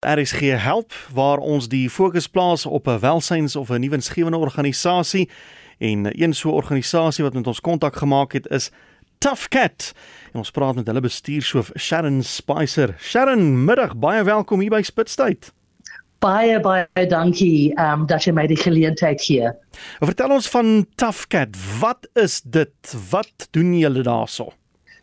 RSG help waar ons die fokus plaas op 'n welsyns of 'n nuwensgewende organisasie en een so 'n organisasie wat met ons kontak gemaak het is Tough Cat. En ons praat met hulle bestuurshoof Sharon Spicer. Sharon, middag, baie welkom hier by Spitstyd. Baie baie dankie um dat jy my die geleentheid hier. Vertel ons van Tough Cat. Wat is dit? Wat doen julle daarso?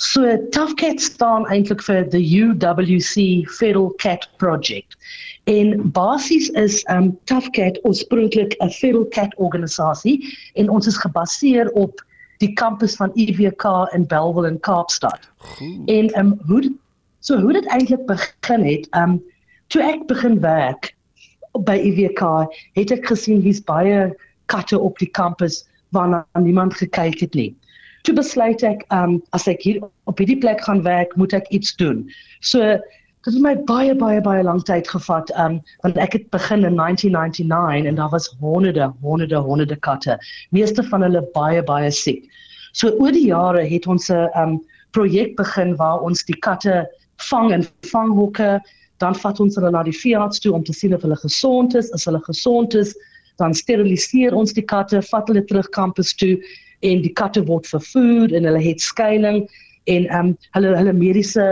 So Tough Cat staan eintlik vir the UWC Feral Cat Project. En basies is um Tough Cat oorspronklik 'n feral cat organisasie en ons is gebaseer op die kampus van EWK in Bellville in Kaapstad. Goed. En um hoe so hoe dit eintlik begin het, um toe ek begin werk by EWK, het ek gesien hier's baie katte op die kampus waarna niemand gekyk het nie toe besluit ek um as ek hier op hierdie plek gaan werk, moet ek iets doen. So dit het my baie baie baie lank tyd gevat um want ek het begin in 1999 en daar was honderde honderde honderde katte. Meeste van hulle baie baie siek. So oor die jare het ons 'n um projek begin waar ons die katte vang in vanghoeke, dan vat ons hulle na die veearts toe om te sien of hulle gesond is. As hulle gesond is, dan steriliseer ons die katte, vat hulle terug kampus toe en die katte word vervoer en hulle het skuilings en ehm um, hulle hulle mediese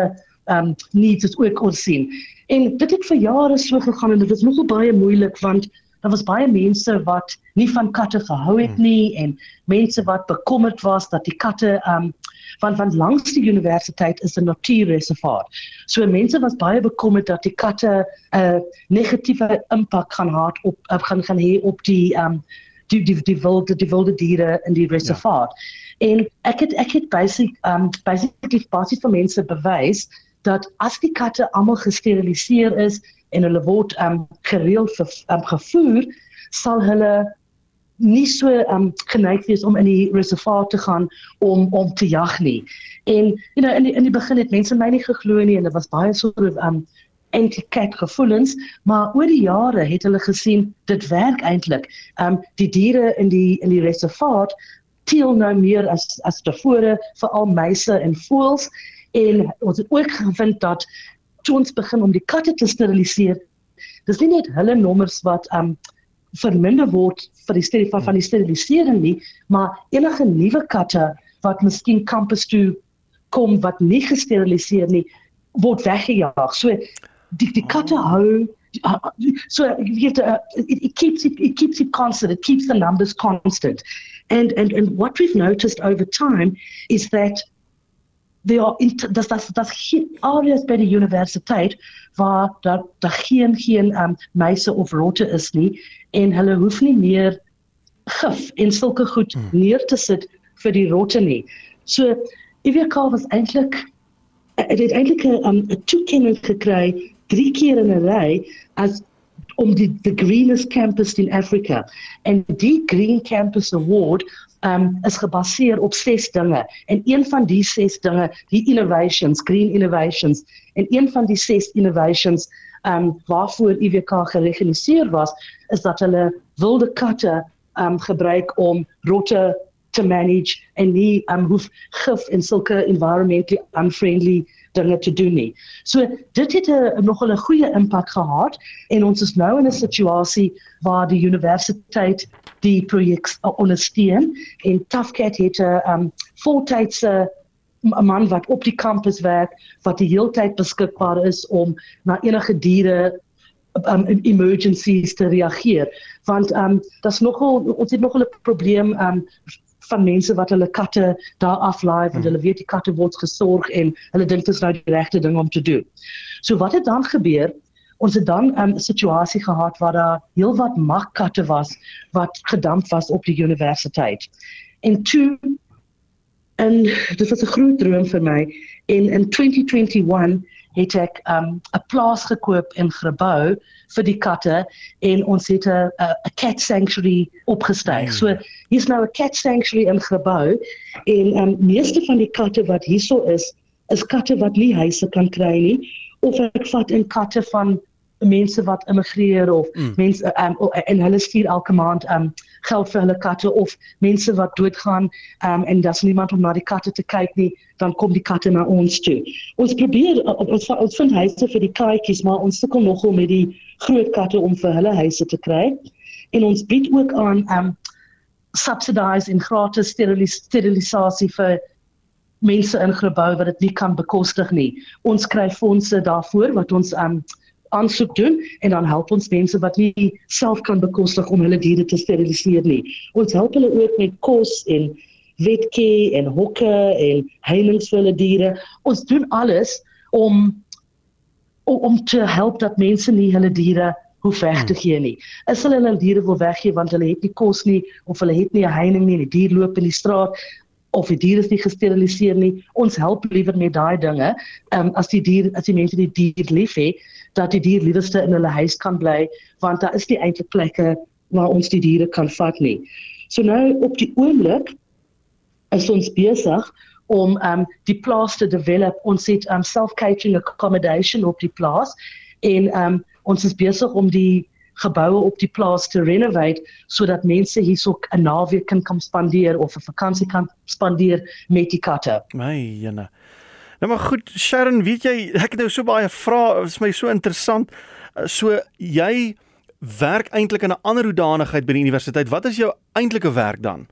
ehm um, needs is ook ontsien. En dit het vir jare so gegaan en dit was nogal baie moeilik want daar was baie mense wat nie van katte gehou het hmm. nie en mense wat bekommerd was dat die katte ehm um, want want langs die universiteit is 'n natuurreservaat. So mense was baie bekommerd dat die katte 'n uh, negatiewe impak gaan hê op uh, gaan gaan hê op die ehm um, die die die wilde die wilde diere in die reservaat. Ja. En ek het ek het basic um basically basies vir mense bewys dat as die katte almal gesteriliseer is en hulle word um gereeld ver, um, gevoer, sal hulle nie so um geneig wees om in die reservaat te gaan om om te jag nie. En you know in die, in die begin het mense my nie geglo nie en dit was baie so um anti-cat gevoelens, maar oor die jare het hulle gesien dit werk eintlik. Um die diere in die in die reservaat teel nou meer as as tevore veral meise en voëls en ons het ook gevind dat toe ons begin om die katte te steriliseer, dis nie net hulle nommers wat um verminder word vir die steril van, van die sterilisering nie, maar enige nuwe katte wat miskien kampus toe kom wat nie gesteriliseer nie word weggejaag. So die die katte hou uh, so jy weet uh, it, it keeps it, it keeps it constant it keeps the numbers constant. And and and what we've noticed over time is that there are das das das areas by die universiteit waar daar daar geen geen um, meise of rotte is nie en hulle hoef nie meer gif en sulke goed hmm. neer te sit vir die rotte nie. So EWK was eintlik het eintlik 'n um, toekenning gekry drie keer in 'n ry as om die the greenest campus in Africa en die Green Campus Award um is gebaseer op ses dinge. En een van die ses dinge die innovations green innovations en een van die ses innovations um waarvoor IWK gereganiseer was is dat hulle wilde katte um gebruik om rotte te manage en nie um hoef gif en sulke environmentally unfriendly dinge te doen nie. So dit het 'n nogal 'n goeie impak gehad en ons is nou in 'n situasie waar die universiteit die projek ondersteun en Tafcat het 'n um, voltydse 'n man wat op die kampus werk wat die heeltyd beskikbaar is om na enige diere um emergencies te reageer want um daar's nogal ons het nogal 'n probleem um van mense wat hulle katte daar aflaai want hmm. hulle weet die katte word gesorg en hulle dink dit is nou die regte ding om te doen. So wat het dan gebeur? Ons het dan 'n um, situasie gehad waar daar heelwat magkatte was wat gedamp was op die universiteit. En toe en dit was 'n groot droom vir my in in 2021 het ek um, 'n plaas gekoop en gebou vir die katte en ons het 'n 'n cat sanctuary opgestel. Mm. So hier's nou 'n cat sanctuary in gebou en um meeste van die katte wat hierso is, is katte wat nie huise kan kry nie of ek vat in katte van mense wat immigreer of mm. mense um, en hulle stuur elke maand um geld vir hulle katte of mense wat doodgaan um en daar's niemand om na die katte te kyk nie dan kom die katte na ons toe. Ons probeer ons ons vind huise vir die katjies maar ons sukkel nogal met die groot katte om vir hulle huise te kry. En ons bied ook aan um subsidise en gratis sterilis sterilisasie vir mense in gebou wat dit nie kan bekostig nie. Ons kry fondse daarvoor wat ons um aansoek doen en dan help ons mense wat nie self kan bekostig om hulle diere te steriliseer nie. Ons help hulle ook met kos en wetke en hokke en heilinge vir hulle diere. Ons doen alles om om, om te help dat mense nie hulle diere hoef weg te gee nie. As hulle hulle diere wil weggee want hulle het nie kos nie of hulle het nie 'n heining nie, die dier loop in die straat, of die dier is nie gesteriliseer nie. Ons help liewer met daai dinge. Ehm um, as die dier as die mense die dier lief het, dat die dier liewerste in hulle huis kan bly, want daar is nie eintlik plekke waar ons die diere kan vat nie. So nou op die oomblik is ons besig om ehm um, die plaas te develop. Ons het ehm um, self-catering accommodation op die plaas en ehm um, ons is besig om die geboue op die plaas te renovate sodat mense hierso 'n naweek kan kom spandeer of 'n vakansie kan spandeer met die katte. My jene. Nou maar goed, Sharon, weet jy, ek het nou so baie vrae, is my so interessant. Uh, so jy werk eintlik in 'n ander hoedanigheid by die universiteit. Wat is jou eintlike werk dan?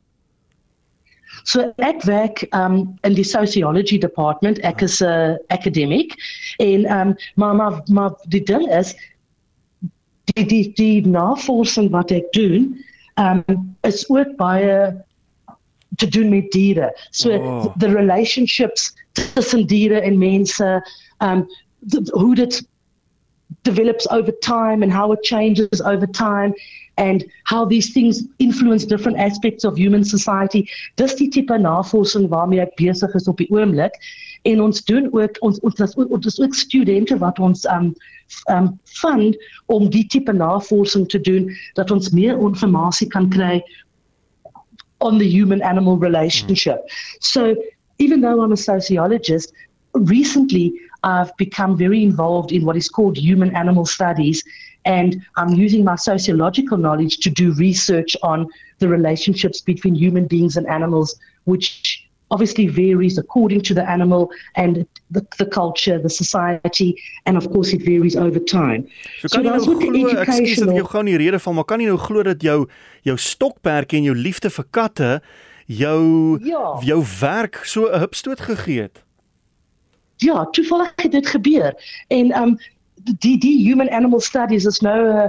So ek werk um in die sociology department. Ek is 'n uh, academic en um maar maar maar die ding is die die die navorsing wat ek doen, um is ook baie te doen met diere. So oh. the relationships tussen diere en mense, um hoe dit develops over time and how it changes over time and how these things influence different aspects of human society. Dis die tipe navorsing waarmee ek besig is op die oomblik en ons doen ook ons ons dis ook, ons ook studente wat ons um um fund om die tipe navorsing te doen dat ons meer inligting kan kry on the human animal relationship. Mm. So even though I'm a sociologist, recently I've become very involved in what is called human animal studies and I'm using my sociological knowledge to do research on the relationships between human beings and animals which obviously varies according to the animal and the, the culture, the society, and of course it varies over time. So, so that's what the education. Ek gou nie rede van, maar kan jy nou glo dat jou jou stokperd en jou liefde vir katte jou ja. jou werk so 'n hupstoot gegee het? Ja, toevallig het dit gebeur. En um die die human animal studies is nou 'n uh,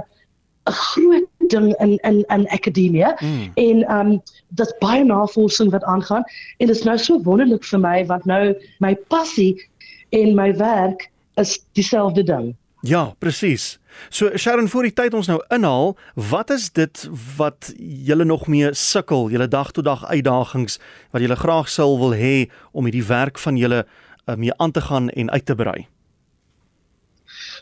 'n groot ding in in in akademie mm. en ehm um, dis baie navorsing wat aangaan en dit is nou so wonderlik vir my want nou my passie en my werk is dieselfde ding. Ja, presies. So Sharon, voor die tyd ons nou inhaal, wat is dit wat julle nog mee sukkel, julle dag tot dag uitdagings wat julle graag sou wil hê om hierdie werk van julle mee aan te gaan en uit te brei?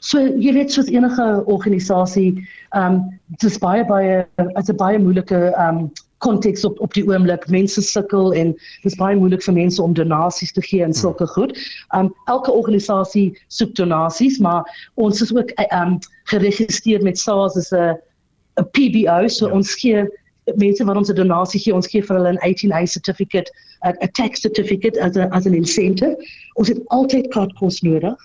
So jy weet soos enige organisasie, ehm um, dis baie baie as 'n baie moeilike ehm um, konteks op op die oomblik mense sukkel en dis baie moeilik vir mense om donasies te gee en hmm. sulke goed. Um elke organisasie soek donasies, maar ons is ook um geregistreer met SARS as 'n 'n PBO, so ja. ons gee mense wat ons 'n donasie gee, ons gee vir hulle 'n 18A certificate, 'n tax certificate as 'n as 'n incentive. Ons het altyd kaartkos nodig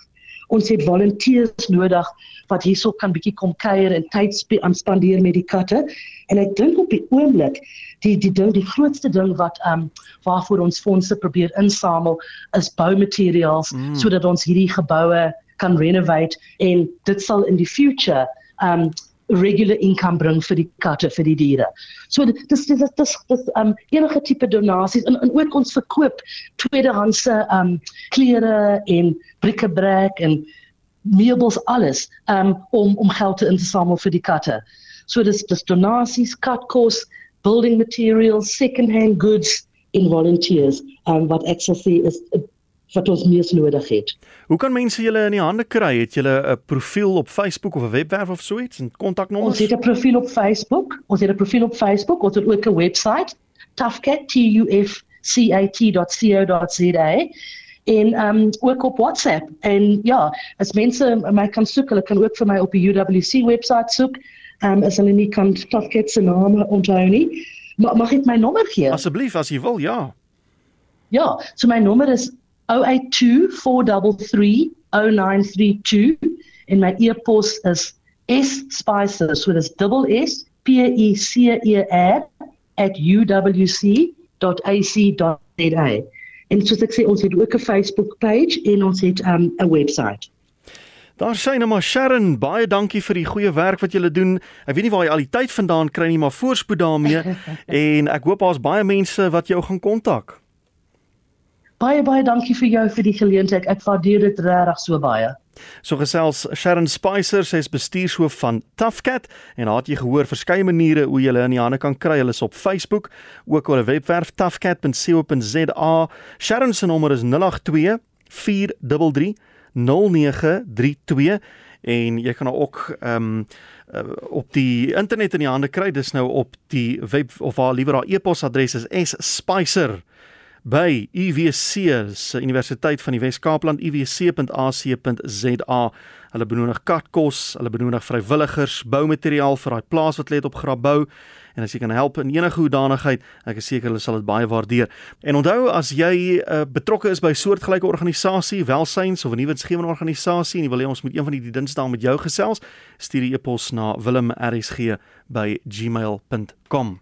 ons het volunteers nodig wat hierso kan bietjie kom kuier en tyd spandeer met die katte. En ek dink op die oomblik die die ding die grootste ding wat ehm um, waarvoor ons fondse probeer insamel is boumateriaals mm. sodat ons hierdie geboue kan renovate en dit sal in die future ehm um, regular income bring vir die katte vir die diere. So dis dis dis dis dis um enige tipe donasies en, en ook ons verkoop tweedehandse um klere en bric-a-brac en meubels alles um om om geld te insamel vir die katte. So dis dis donasies, katkos, building materials, second-hand goods in volunteers um wat ek sê is wat ons mees nodig het. Hoe kan mense julle in die hande kry? Het julle 'n profiel op Facebook of 'n webwerf of so iets en kontaknommers? Ons het 'n profiel op Facebook. Ons het 'n profiel op Facebook. Ons het ook 'n webwerf, toughcat.co.za en um, ook op WhatsApp. En ja, as mense my kan soek, hulle kan ook vir my op die UWC webwerf soek. Um, as hulle nie kan Tafket se naam onthou nie. Ma mag ek my nommer gee? Asseblief as jy wil, ja. Ja, so my nommer is 082 433 0932 en my e-pos is spicer so dis double s p e c e r @uwc.ac.za en soos ek sê ons het ook 'n Facebook page en ons het 'n um, webwerf Daar sê nou maar Sharon, baie dankie vir die goeie werk wat julle doen. Ek weet nie waar jy al die tyd vandaan kry nie, maar voorspoed daarmee en ek hoop daar's baie mense wat jou gaan kontak. Baie baie dankie vir jou vir die geleentheid. Ek waardeer dit regtig so baie. So gesels Sharon Spicer, sy is bestuurshoof van Toughcat en haar het jy gehoor verskeie maniere hoe jy hulle in die hande kan kry. Hulle is op Facebook, ook op hulle webwerf toughcat.co.za. Sharon se nommer is 082 433 0932 en jy kan ook ehm um, uh, op die internet in die hande kry. Dis nou op die web of haar liewer haar e-posadres is spicer@ by UWC se Universiteit van die Wes-Kaapland uwc.ac.za. Hulle benodig katkos, hulle benodig vrywilligers, boumateriaal vir daai plaas wat lê op Grabouw en as jy kan help in enige hoedanigheid, ek is seker hulle sal dit baie waardeer. En onthou as jy uh, betrokke is by soortgelyke organisasie, welsyns of 'n nuwe insgewende organisasie en jy wil hê ons moet een van die dinsdae met jou gesels, stuur 'n e-pos na wilmrsg@gmail.com.